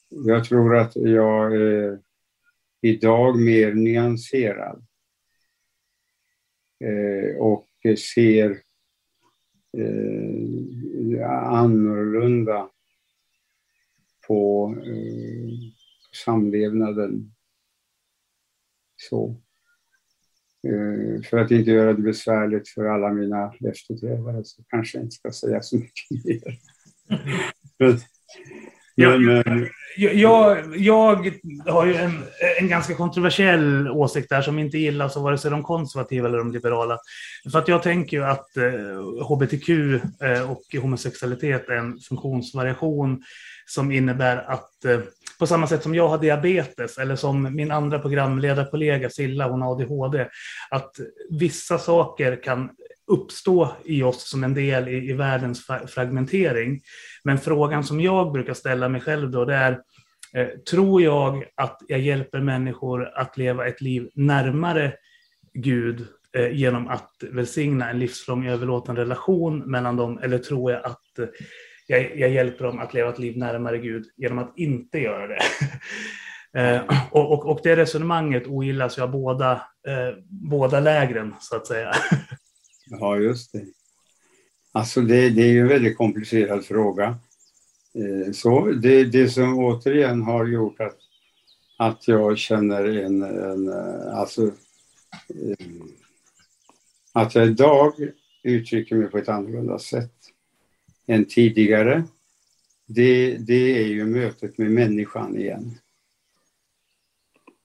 jag tror att jag är idag mer nyanserad eh, och ser eh, annorlunda på eh, samlevnaden. Så. Eh, för att inte göra det besvärligt för alla mina efterträdare så kanske jag inte ska säga så mycket mer. Men, Jag, jag, jag har ju en, en ganska kontroversiell åsikt där som inte gillas av vare sig de konservativa eller de liberala. För att jag tänker ju att eh, hbtq eh, och homosexualitet är en funktionsvariation som innebär att eh, på samma sätt som jag har diabetes eller som min andra programledarkollega Silla, hon har ADHD, att vissa saker kan uppstå i oss som en del i, i världens fragmentering. Men frågan som jag brukar ställa mig själv då, det är eh, tror jag att jag hjälper människor att leva ett liv närmare Gud eh, genom att välsigna en livslång överlåten relation mellan dem, eller tror jag att eh, jag, jag hjälper dem att leva ett liv närmare Gud genom att inte göra det? Eh, och, och, och det resonemanget ogillas ju av båda, eh, båda lägren, så att säga. Ja, just det. Alltså det, det är ju en väldigt komplicerad fråga. Eh, så det, det som återigen har gjort att, att jag känner en, en eh, alltså eh, att jag idag uttrycker mig på ett annorlunda sätt än tidigare. Det, det är ju mötet med människan igen.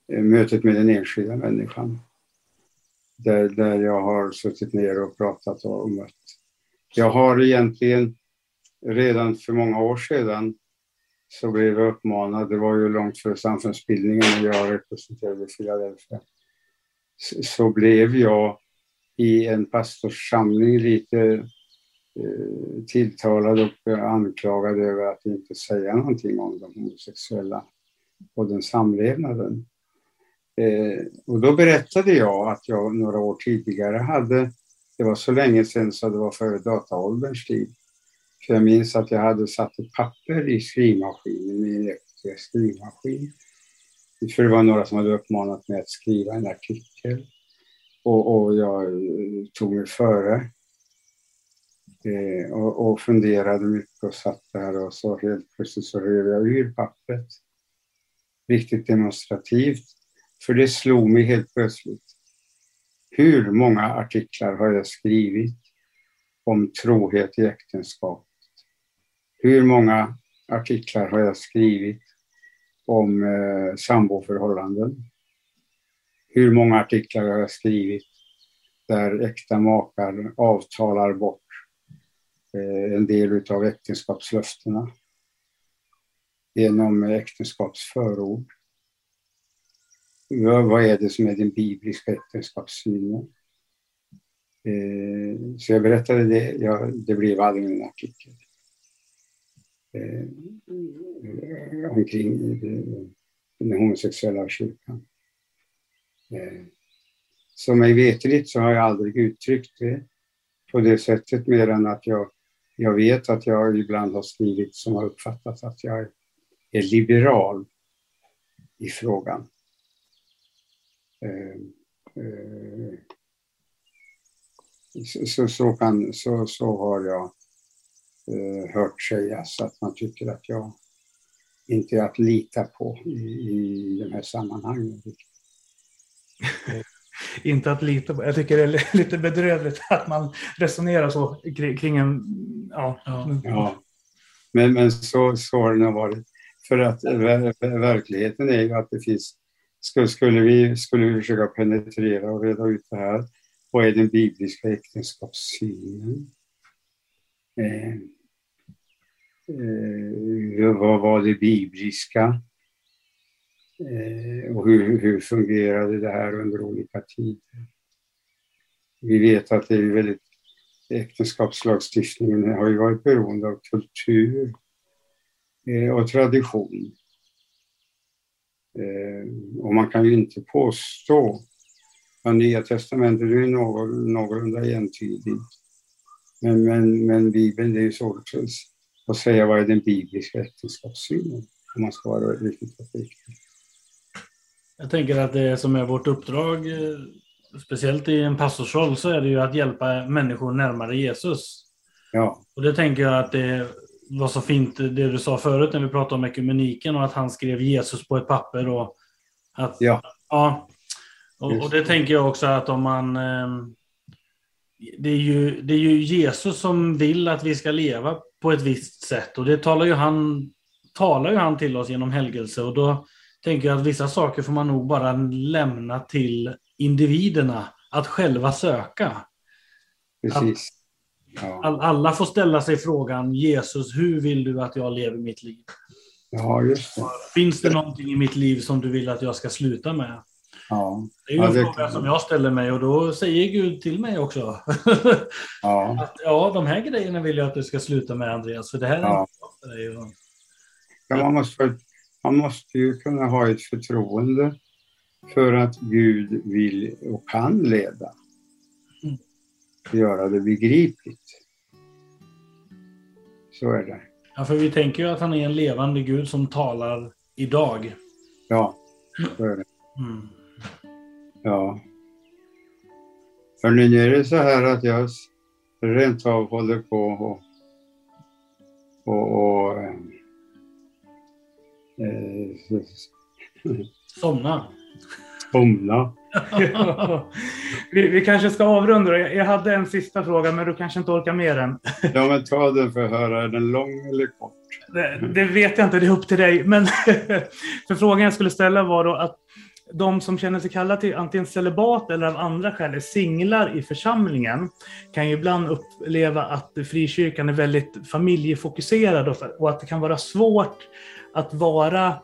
Mötet med den enskilda människan där, där jag har suttit ner och pratat och mött. Jag har egentligen redan för många år sedan så blev jag uppmanad, det var ju långt före samfundsbildningen när jag representerade Philadelphia, så, så blev jag i en pastorssamling lite eh, tilltalad och anklagad över att inte säga någonting om de homosexuella och den samlevnaden. Eh, och då berättade jag att jag några år tidigare hade, det var så länge sedan så det var före dataålderns tid, för jag minns att jag hade satt ett papper i skrivmaskinen, i en elektrisk skrivmaskin. För det var några som hade uppmanat mig att skriva en artikel. Och, och jag eh, tog mig före. Eh, och, och funderade mycket och satt där och så helt plötsligt så rev jag ur pappret. Riktigt demonstrativt. För det slog mig helt plötsligt. Hur många artiklar har jag skrivit om trohet i äktenskapet? Hur många artiklar har jag skrivit om eh, samboförhållanden? Hur många artiklar har jag skrivit där äkta makar avtalar bort eh, en del av äktenskapslöftena genom äktenskapsförord? Vad är det som är den bibliska äktenskapssynen? Eh, så jag berättade det, ja, det blev aldrig en artikel. Eh, omkring det- den homosexuella kyrkan. Eh, Så mig veterligt så har jag aldrig uttryckt det på det sättet mer än att jag, jag vet att jag ibland har skrivit som har uppfattat att jag är liberal i frågan. Eh, eh, Så, så, kan, så, så har jag eh, hört sägas att man tycker att jag inte är att lita på i, i de här sammanhangen. Inte att lita på. Jag tycker det är lite bedrövligt att man resonerar så kring, en... Ja, Ja. Men, men så, så har det nog varit. För att ver- verkligheten är ju att det finns... Skulle, skulle, vi, skulle vi försöka penetrera och reda ut det här, vad är den bibliska äktenskapssynen? Eh, eh, vad var det bibliska? Eh, och hur, hur fungerade det här under olika tider? Vi vet att det är väldigt äktenskapslagstiftningen har ju varit beroende av kultur eh, och tradition. Eh, och man kan ju inte påstå att Nya Testamentet är någon, någorlunda entydigt. Men, men, men Bibeln, det är ju svårt att- att säga vad är den bibliska äktenskapssynen, om man ska vara riktigt uppriktig. Jag tänker att det som är vårt uppdrag, eh, speciellt i en pastorsroll, så är det ju att hjälpa människor närmare Jesus. Ja, Och det tänker jag att det var så fint det du sa förut när vi pratade om ekumeniken och att han skrev Jesus på ett papper och att... Ja. ja. Och, och det tänker jag också att om man... ehm, Det är, ju, det är ju Jesus som vill att vi ska leva på ett visst sätt och det talar ju han, talar ju han till oss genom helgelse och då tänker jag att vissa saker får man nog bara lämna till individerna att själva söka. precis. Ja, All, alla får ställa sig frågan Jesus, hur vill du att jag lever mitt liv? ja just det. Finns det någonting i mitt liv som du vill att jag ska sluta med? Ja, Det är ju Ja, en det- fråga som jag ställer mig och då säger Gud till mig också. ja. att, ja, de här grejerna vill jag att du ska sluta med Andreas, för det här är Ja. inte bra för dig. Och- Ja, man, måste, man måste ju kunna ha ett förtroende för att Gud vill och kan leda. Göra det begripligt. Så är det. Ja, för vi tänker ju att han är en levande Gud som talar idag. Ja, så är det. Mm. Ja. För nu är det så här att jag rent av håller på och, och, och eh, eh, Somna. vi, vi kanske ska avrunda. Jag, hade en sista fråga, men du kanske inte orkar med den. Ja, men ta den för att höra. Är den lång eller kort? Det, det vet jag inte, det är upp till dig. Men för frågan jag skulle ställa var då att de som känner sig kallade till antingen celibat eller av andra skäl är singlar i församlingen kan ju ibland uppleva att frikyrkan är väldigt familjefokuserad och att det kan vara svårt att vara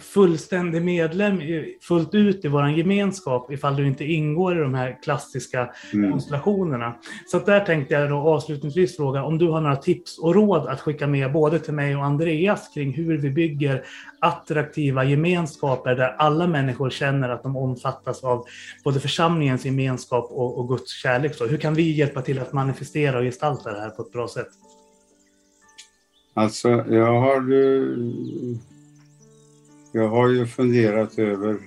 fullständig medlem fullt ut i vår gemenskap ifall du inte ingår i de här klassiska Mm. konstellationerna. Så där tänkte jag då avslutningsvis fråga om du har några tips och råd att skicka med både till mig och Andreas kring hur vi bygger attraktiva gemenskaper där alla människor känner att de omfattas av både församlingens gemenskap och, och Guds kärlek. Så hur kan vi hjälpa till att manifestera och gestalta det här på ett bra sätt? Alltså, jag har, eh, jag har ju funderat över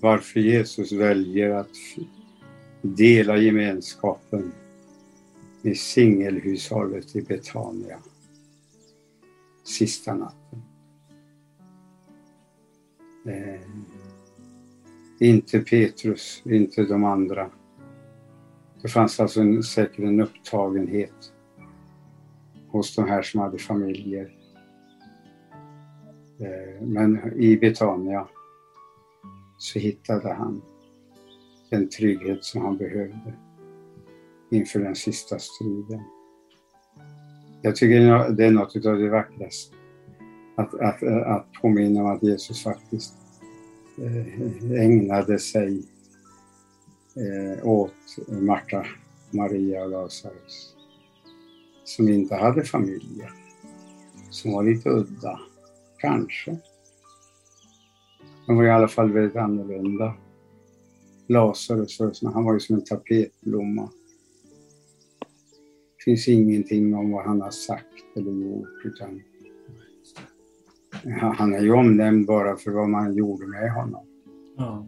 varför Jesus väljer att dela gemenskapen i singelhushållet i Betania sista natten. Eh, inte Petrus, inte de andra. Det fanns alltså en, säkert en upptagenhet hos de här som hade familjer. Eh, men i Betania så hittade han den trygghet som han behövde inför den sista striden. Jag tycker det är något av det vackraste att, att, att påminna om att Jesus faktiskt eh, ägnade sig eh, åt Marta, Maria och Lazarus som inte hade familjer, som var lite udda, kanske. De var i alla fall väldigt annorlunda. Lazarus, så- han var ju som en tapetblomma. Det finns ingenting om vad han har sagt eller gjort, utan han är ju omnämnd bara för vad man gjorde med honom. Ja.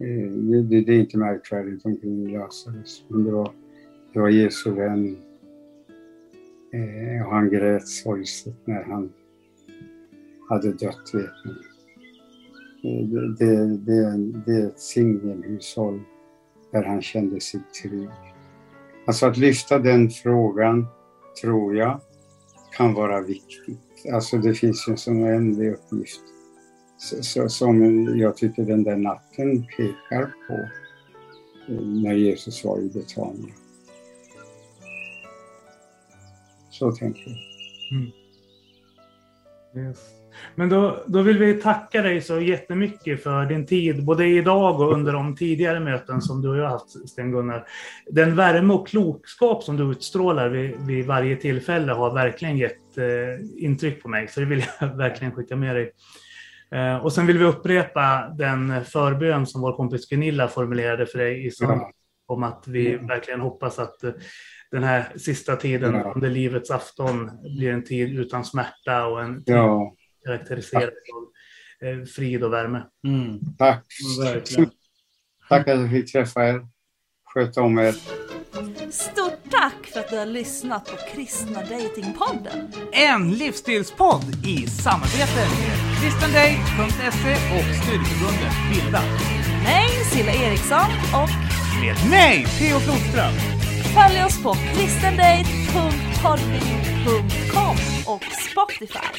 Eh, Det, det, det är inte märkvärdigt omkring Lazarus, men det var, det var Jesu vän. Eh, och han grät sorgset när han hade dött, vet ni. Eh, det, det, det, det är ett singelhushåll där han kände sig trygg. Alltså att lyfta den frågan, tror jag, kan vara viktigt. Alltså det finns ju en sån oändlig uppgift så, så, som jag tycker den där natten pekar på eh, när Jesus var i Betania. Så tänker jag. Mm. Yes. Men då, då vill vi tacka dig så jättemycket för din tid, både idag och under de tidigare möten som du och jag har haft, Sten-Gunnar. Den värme och klokskap som du utstrålar vid, vid varje tillfälle har verkligen gett eh, intryck på mig, så det vill jag verkligen skicka med dig. Eh, och sen vill vi upprepa den förbön som vår kompis Gunilla formulerade för dig i söndags, Ja. om att vi Ja. verkligen hoppas att eh, den här sista tiden Ja. under livets afton blir en tid utan smärta och en tid Ja, karaktäriserad av eh, frid och värme. Mm. tack. Verkligen. Tack att jag fick träffa er. Sköt om er. Stort tack för att du har lyssnat på Kristna Datingpodden. En livsstilspodd i samarbete med kristendate.se och studieförbundet Bilda. Mig, Silla Eriksson och Med mig, Theo Flodström. följ oss på kristendate.podbean.com och Spotify.